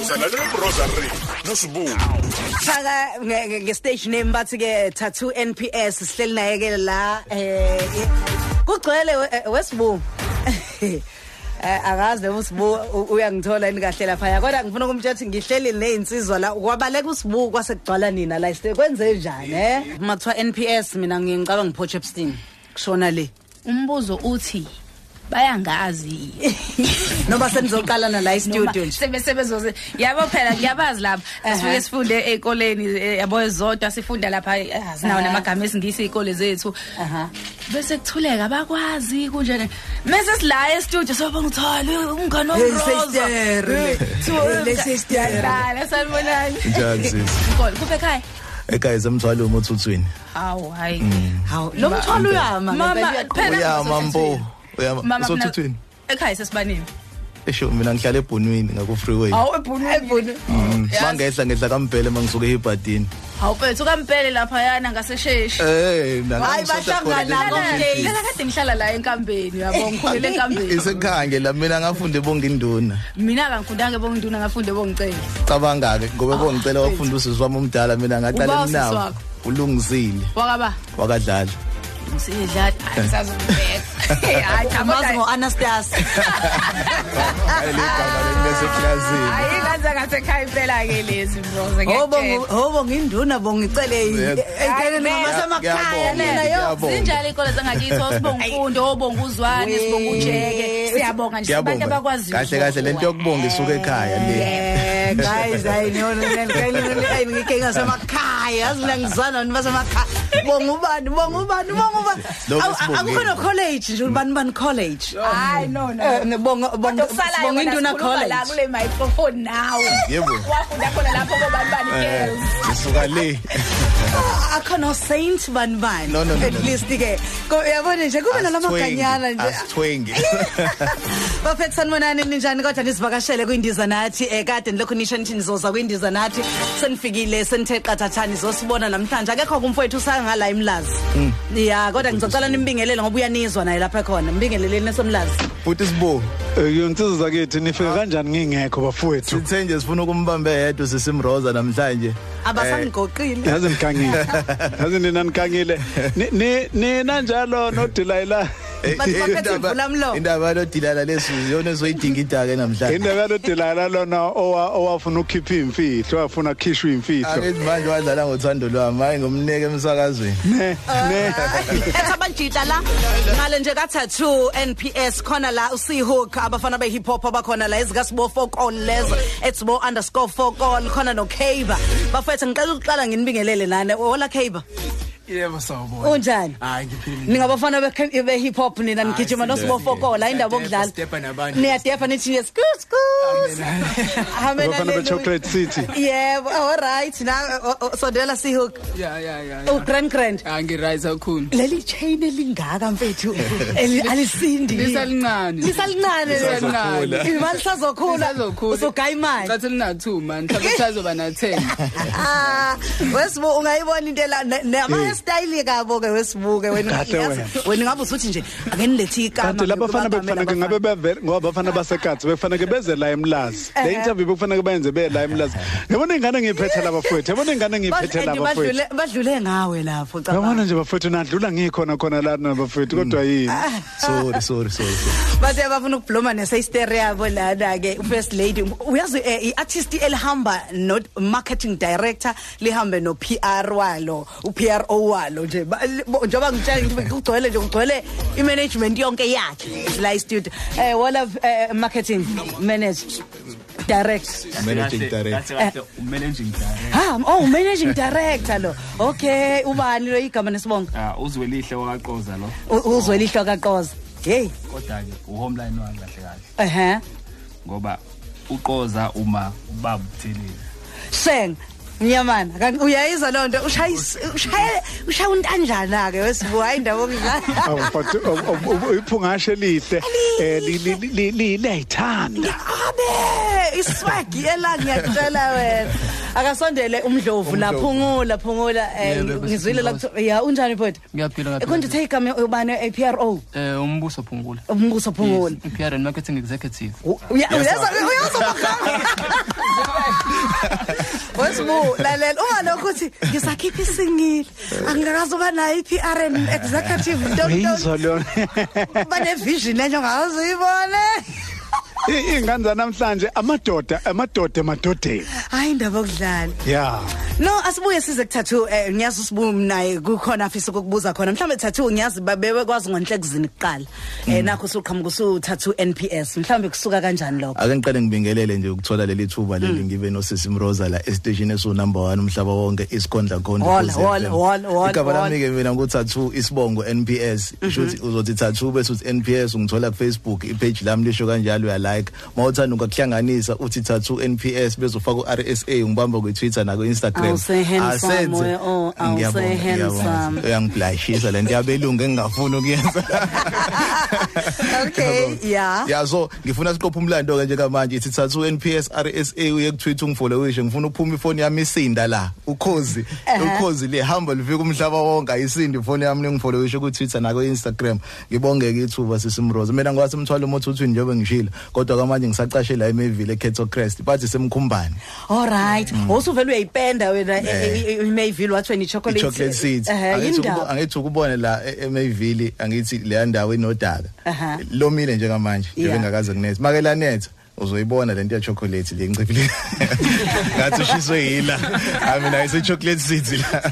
Usalalela Rosary nosibu. Faka nge- nge nge stage name bathi ke tattoo NPS sihleli naye ke la eh kugcwele we- eh, wesibu. Eh akazi noma usibu uyangithola ini kahle lapha kodwa ngifuna ukumtshela ukuthi ngihleli nezinsizwa la kwabaleka usibu kwasekugcwala nina la kwenze njani eh? Mathiwa NPS mina ngicabanga ngipho Epstein kushona le. Umbuzo uthi bayangazi noba senizoqalana la e-studio nje sebe sebezoze yabo phela kuyabazi lapha Aha. sifike sifunde ezikoleni eh, yabo zodwa sifunda lapha eh, sinawo Aha. namagama esingisi izikole zethu aha bese kuthuleka bakwazi kunjani mase sila e-studio soba ngithole umngane Hey, omroza sister, le- le sister. dala sanibonani Njani sisi? Nkolo kuphe ekhaya Ekhaya semthwalo umothuthweni. hawu hayi hawu lo mthwalo uyama mama ngempela. phela Uyama mpo. Uyama mama mina- usothuthweni. ekhaya sesibanini Esho mina ngihlala ebhunwini ngaku freeway. hawu ebhunu Mangehla ngehla kampele mangisuke eBhadini. hawu mfethu kampele lapha yana ngasesheshi Eh na. Hayi, bahlangana komdeni. phela kade ngihlala la enkambeni yabo ngikhulele enkambeni Isekhange la mina ngafunde bonke induna. mina kangifundanga bonginduna ngafunde bongicela Cabanga ke ngoba bongicela wafunda usisi wami umdala mina Uba ngaqala usisi nawo. wakho? Ulungisile wakaba wakadlala. Ngisidlala ayisazongibeka hayi amazi cha ngo-anastas Hayi le gama lesi classini. hayi lanza ngasekhaya impela ke lezi mroze hobo nginduna bongicele ey'keleni ngamasemakhaya Ngiyabonga, nina yo ngiyabonga. zinjalo iy'kole zangakithi sibonga umfundo obonga uzwane sibonga ujeke siyabonga nje abantu Ngiyabonga. abakwaziyo Kahle kahle lento yokubonga isuka ekhaya le. Eh, guys hayi ngike ngasemakhaya yazi mina ngizwana nibasemakhaya bonga ubani bonga ubani bonga ubani Lokho Awu, sibongile. akukho no college nje ubani bani college hayi no no Eh, bonga bonga Okusalayo bonga wena induna sikhuluma la college kule microphone nawe Yebo. wafunda khona lapho kobani bani Eh, girls Isuka le. Akho no saint bani bani No, no, no, at no. least ke ko- yabona nje kube nalamaganyana nje. Asithwengi. bafethu sanibonani ninjani kodwa nisivakashele kwindiza nathi eh kade nilokhu nisho nithi nizoza kwindiza nathi. Senifikile senithe qathathani zosibona namhlanje. Akekho kumfowethu usangala imlazi. Ya kodwa ngizocela nimbingelele ngoba uyanizwa naye lapha khona. Mbingeleleni nesomlazi Futhi sibo. Yonsiza zakithi nifike kanjani ngingekho bafowethu? Sithe nje sifuna ukumbamba yedwa sisimroza namhlanje. abasangigoqile. Yazi nikangile yazi nina nikangile Ni- ni nina njalo nodilayila Eh, Bathi baphethe indaba- imvulamlomo. Indaba lo dilala lesu yona ezoyidinga idake namhlanje. indaba lodilayila lona owa- owafuna ukukhipha imfihlo wafuna kukhishwa imfihlo Angithi manje wadlala ngothando lwami hayi ngomnike emsakazweni. ne ne etha banjita la ngale nje ka tattoo NPS khona la uSeahook abafana be hip hop abakhona la ezika sibo fokol lezo etsibo underscore fokol khona no Kaiba bafethu ngicela ukuqala nginibingelele nane hola Kaiba Yebo sawubona. unjani Hayi ngiphilile. ningabafana be be hip hop nina nigijima no sibo fokola indaba Siyadepa, okudlala sidepa nabanye. niyadepa nithi yes skus skus Amen, abafana hallelujah. be-chocolate city yebo all right na o- o- sondela Seahook Ya ya ya. oh grand grand Angirise kakhulu. leli chain elingaka mfethu eli- alisindi Lisalincane. lisalincane Lisalincane. imali sazokhula Lisazokhula. usogaya imali Cathi lina 2 man. Mhlawumbe sazoba na 10. Ah, wesibu ungayibona into la nama style kabo ke wesibuke wena Kahle yazi, wena. wena ngabe usuthi nje ake nilethi igama kanti labafana ngikubambe bekufanele labafana. ngabe bevele ngoba abafana basekatsi bekufanele beze la emlazi. Le interview bekufanele bayenze be la emlazi. Yabona ingane ngiyiphethe la bafowethu yabona ingane ngiyiphethe Bas- la and bafowethu badlule badlule ngawe lapho yabona cabanga nje bafowethu nadlula ngikhona khona la nabafowethu kodwa yini? Sorry sorry sorry. bathe bafuna ukubloma nesayistere yabo lana ke first lady. Uyazi eh, i-artist elihamba no marketing director lihambe no PR walo u-PRO walo nje. Ba- li- bo- njengoba ngitshela ngithi kugcwele nje kugcwele i-management yonke yakhe la studio eh wala eh, marketing manage direct Managing director. managing director. Ha oh managing director lo. Okay ubani lo? Igama nesibongo. Ah uzwelihle wakaqoza lo. U- uzwelihlo kaqoza hey. Kodwa ke uhomeline wami kahle kahle. Ehe ngoba uqoza uma ubaba uthelile Sheng Nyamana kanti uyayizwa loo nto ushaya ushaya ushaya untanjana ke wesibu hayi indawo okudlala. Awu but o- o- o- iphungashe lihle eh li- li- li- li- liyayithanda. Abe iswagi ela ngiyakutshela wena. Akasondele umdlovu la phungula phungula eh, Yebo, bese ngizwile la Mroza. kuthiwa ya unjani mfowethu? Ngiyaphila ngaphela. Ekonje take igama ubani ePRO Eh umbuso phungula. umbuso phungula. PR and marketing executive. Uya uyaza uyaza Wesibu lalela uma lokho uthi ngisakhipha isingile angikazi uba nayo iPR and executive don't lona. bane vision enye ongazuyibone I- Ingane zanamhlanje amadoda amadoda emadodeni. hayi indaba okudlala Yeah. No asibuye size kuthathu eh, ngiyazi usibu naye kukhona afisa ukukubuza khona. Mhlawumbe thathu ngiyazi babewe kwazi ngonhlekuzini kuqala. Eh nakho usuqhamuka usuthathu NPS mhlawumbe kusuka kanjani lokho? Ake ngiqale ngibingelele nje ukuthola leli thuba leli ngibe nosisi Mroza la estation esu number 1 umhlaba wonke isikhondla khona Hola, hola, hola, hola, igaba hola. lami ke mina nguthathu isibongo NPS shuthi uzothi thathu bese uthi NPS ungithola ku Facebook ipage lami lisho kanjalo uya like mawuthanda ungakuhlanganisa uthi thathu NPS bezofaka u RSA ngibamba ku Twitter na ku Instagram Uyangiblashisa lento yabelungu engingafuni ukuyenza okay yeah ya. So ngifuna siqophe umlando ke njengamanje ithi thathu NPS RSA uye ku Twitter ungifollowishe ngifuna uphuma ifoni yami isinda la. Ukhozi ukhozi lihamba livika umhlaba wonke ayisindi ifoni yami ngifollowishe ku Twitter na ku Instagram ngibongeke ithuba sisimroza mina ngwathi umthwalo umothuthini njengoba ngishilo kodwa kamanje ngisaqashe la eMayville eKetso Crest bathi semkhumbane all right. Usuvela uyayipenda wena iMayville wathi wena ichocolate ichocolate seeds. eh angithi ukubo- yindaba angithi ukubona la e- eMayville angithi le ndawo inodaka. Aha. lomile njengamanje Yeah. bengakaze kunethe. Make lanetha uzoyibona lento ya chocolate le ngicifile ngathi ushiswe yila. I mean ayise chocolate seeds la.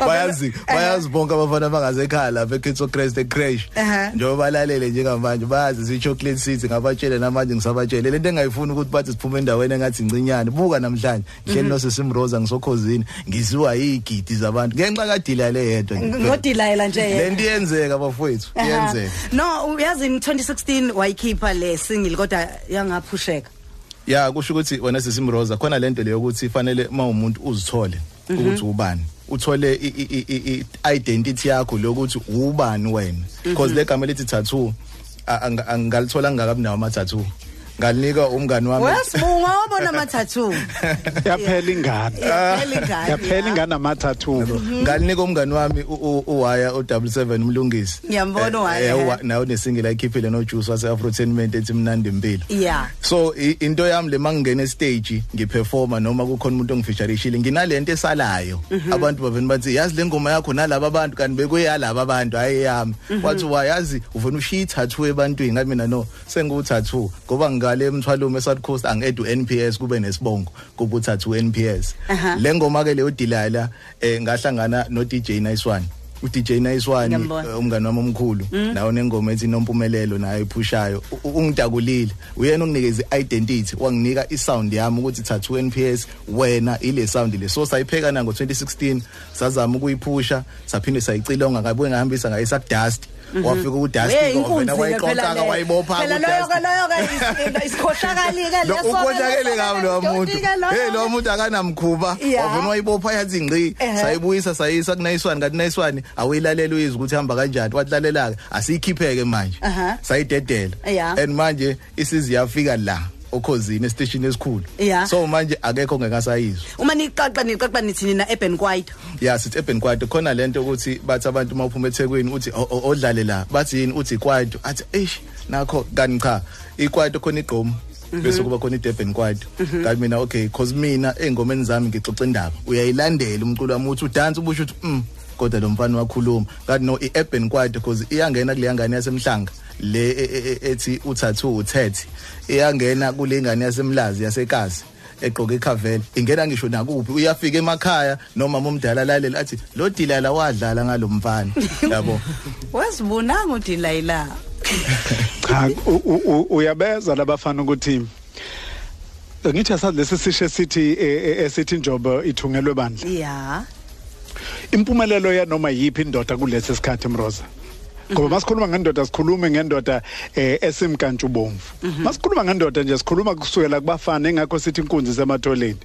Bayazi bayazi bonke abafana abangasekhaya lapha eKitso Crest ecrash Aha. njengoba balalele njengamanje bayazi si chocolate seeds ngabatshele namanje ngisabatshele. Lento engayifuni ukuthi bathi siphume endaweni engathi incinyane buka namhlanje. Ngihleli nosesimroza ngisokhozini ngisiwa yigidi zabantu. Ngenxa kadila le yedwa ngodilayela nje yena. lento iyenzeka bafowethu Aha. iyenzeka. No uyazi in 2016 wayikhipha le single kodwa yangaphusheka. Ya kusho ukuthi wena sesimroza khona lento leyo ukuthi fanele uma umuntu uzithole ukuthi ubani uthole i- i- i- i- identity yakho lokuthi ubani wena. Because le gama lithi tattoo angalithola ngakabi nawo ama ngalinika umngani wami. Wesibunga wabona amathathu Yaphela ingane. Yaphela ingane, Yaphela ingane amathathu. ngalinika umngani wami uwaya o77 umlungisi Ngiyambona uWaya, eh, eh. nawo nesingle ayikhiphile no Juice wase Afrotainment ethi mnandi impilo yeah so into yami le mangingena stage ngiperforma noma kukhona umuntu ongifeaturishile nginalento esalayo. Abantu baveni bathi yazi le ngoma yakho nalabo abantu kanti bekuyalabo abantu hayi yami. Wathi wayazi uvena ushiya tattoo ebantwini. Ngathi mina no sengu tattoo ngoba ngale emthwalume eSouth Coast angedu NPS kube nesibongo kuba tattoo NPS le ngoma ke leyo dilala eh ngahlangana no DJ Nice One. U DJ Nice One Ngiyambona. eh, umngani wami omkhulu. Nawo nengoma ethi nompumelelo nayo iphushayo ungidakulile uyena onginikeza identity wanginika isound yami ukuthi tattoo NPS wena ile sound le. So sayipheka na ngo2016 sazama ukuyiphusha saphinde sayicilonga ngabe ngahambisa ngayisa kudust wafika udust Hey, wena inkunzi ke wayixoxa le. wayibopha phela loyo ke loyo ke isikhohlakali ke leso- ukhohlakele ngawo lo muntu. hey lo muntu akanamkhuba. Yeah. wavuna wayibopha yathi ngqi sayibuyisa sayisa kunayiswani kanti nayiswani awuyilalela uyizwa ukuthi hamba kanjani. Wathi lalela ke asiyikhipheke manje. Sayidedela. And manje isizi yafika la. Okhozini estation esikhulu. Yeah. so manje akekho ngekasayizwa uma niqaqa niqaqa nithi na urban quiet ya sithi urban quiet khona lento ukuthi bathi abantu mawuphuma eThekwini uthi odlale la. Bathi yini? Uthi quiet athi eish nakho kani cha. Iquiet khona igqomo bese kuba khona iDurban quiet kanti mina okay cause mina engomeni zami ngixoxa indaba. Uyayilandela umculo wami uthi udance ubusho uthi mm kodwa lo mfana wakhuluma. Kanti no iurban quiet because iyangena kule ngane yasemhlanga. Le e- e- e- ethi uthathu uthethi iyangena kule ngane yasemlazi yasekazi egqoke ikhavela. Ingena ngisho nakuphi uyafika emakhaya noma umdala lalela athi lo dilala wadlala ngalomfana yabo. Wesibunanga udilayila Cha uyabeza labafana ukuthi ngithi asazi lesi sisho sithi esithi njobo ithungelwe bandla. Yeah impumelelo ya noma yipi indoda kulesi sikhathi mroza? Ngoba masikhuluma ngendoda sikhulume ngendoda eh esimkantshubomvu masikhuluma ngendoda nje sikhuluma kusukela kubafana engakho sithi inkunzi sematholeni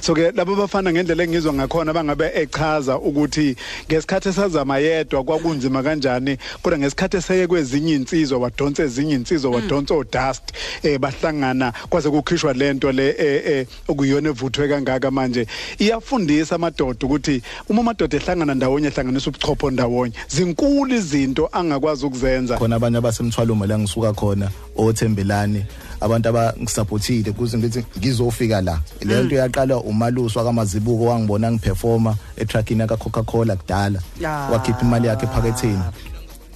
so ke labo bafana ngendlela engizwa ngakhona bangabe echaza ukuthi ngesikhathi esazama yedwa kwakunzima kanjani kodwa ngesikhathi eseye kwezinye insizwa wadonsa ezinye insizwa wadonsa odust eh bahlangana kwaze kukhishwa lento le eh, eh okuyona evuthwe kangaka manje. Iyafundisa amadoda ukuthi uma amadoda ehlangana ndawonye ehlanganisa ubuchopho ndawonye. Zinkulu izinto angakwazi ukuzenza. Khona abanye abasemthwalumo la ngisuka khona othembelani abantu abangisupportile kuze ngithi ngizofika la. Le nto yaqala umalusi wakamazibuko wangibona ngiperforma etruckini ka Coca-Cola kudala. Ah. wakhipha imali yakhe ephaketheni.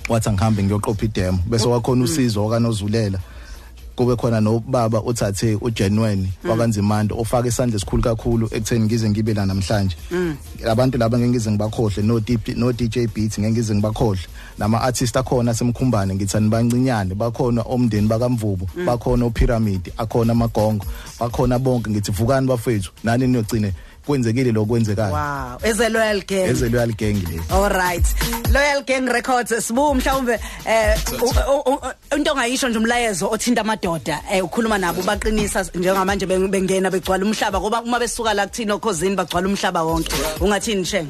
Wathi angihambe ngiyoqopha idemo bese wakhona usizo wakanozulela. Kube khona nobaba uthathe uGenwen wakanzimando ofaka isandla esikhulu kakhulu ekutheni ngize ngibe la namhlanje. Abantu laba ngeke ngize ngibakhohle no DJ no DJ Beats ngeke ngize ngibakhohle. Nama artist akhona semkhumbane ngithani bancinyane bakhona omndeni bakamvubu bakhona opyramid akhona amagongo bakhona bonke ngithi vukani bafethu nani niyogcine kwenzekile lokwenzekayo wow. Eze loyal gang. Eze loyal gang le. All right. Loyal Gang Records sibu mhlawumbe eh into ongayisho nje umlayezo othinta amadoda eh ukhuluma nabo baqinisa njengamanje beng- bengena begcwala umhlaba ngoba uma besuka la kuthina okhosini bagcwala umhlaba wonke. Ungathini sheng?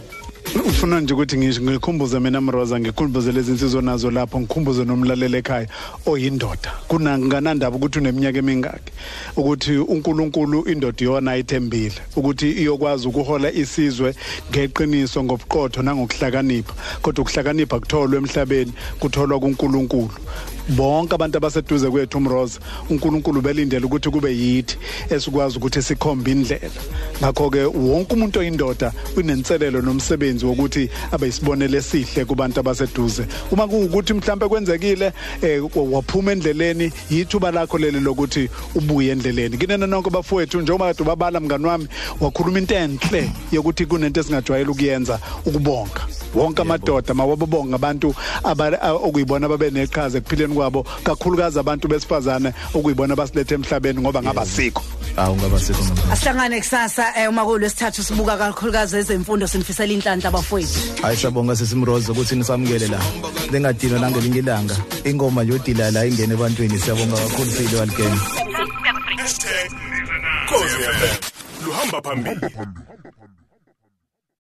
Ufuna nje ukuthi ngisho ngikhumbuze mina Mroza ngikhumbuze lezi insizwa nazo lapho ngikhumbuze nomlaleli ekhaya oyindoda. Kunanganandaba ukuthi uneminyaka emingaki ukuthi uNkulunkulu indoda iyona ayithembile ukuthi iyokwazi ukuhola isizwe ngeqiniso ngobuqotho nangokuhlakanipha. Kodwa ukuhlakanipha kutholwa emhlabeni kutholwa kuNkulunkulu. Bonke abantu abaseduze kwethu umroza uNkulunkulu belindele ukuthi kube yithi esikwazi ukuthi sikhombe indlela. Ngakho ke wonke umuntu oyindoda unenselelo nomsebenzi wokuthi abe isibonele esihle kubantu abaseduze. Uma kuwukuthi mhlambe kwenzekile eh, waphuma endleleni yithuba lakho leli lokuthi ubuye endleleni. Kinena nonke bafowethu njengoba kade ubabala mngani wami wakhuluma into enhle yokuthi kunento esingajwayele ukuyenza ukubonga. Wonke amadoda mawababonga abantu aba- a- okuyibona babe neqhaza ekuphileni kwabo kakhulukazi abantu besifazane okuyibona basilethe emhlabeni ngoba ngabasikho awu ngabasikho mama asihlangane kusasa eh uma kulesithathu sibuka kakhulukazi ezemfundo sinifisela inhlanhla abafowethu. Hayi siyabonga sesimroza ukuthi nisamukele la. Lingadinwa nangelinye ilanga ingoma nje odila la ingene ebantwini siyabonga kakhulu phile walgame Hashtag Khosi FM. Luhamba phambili.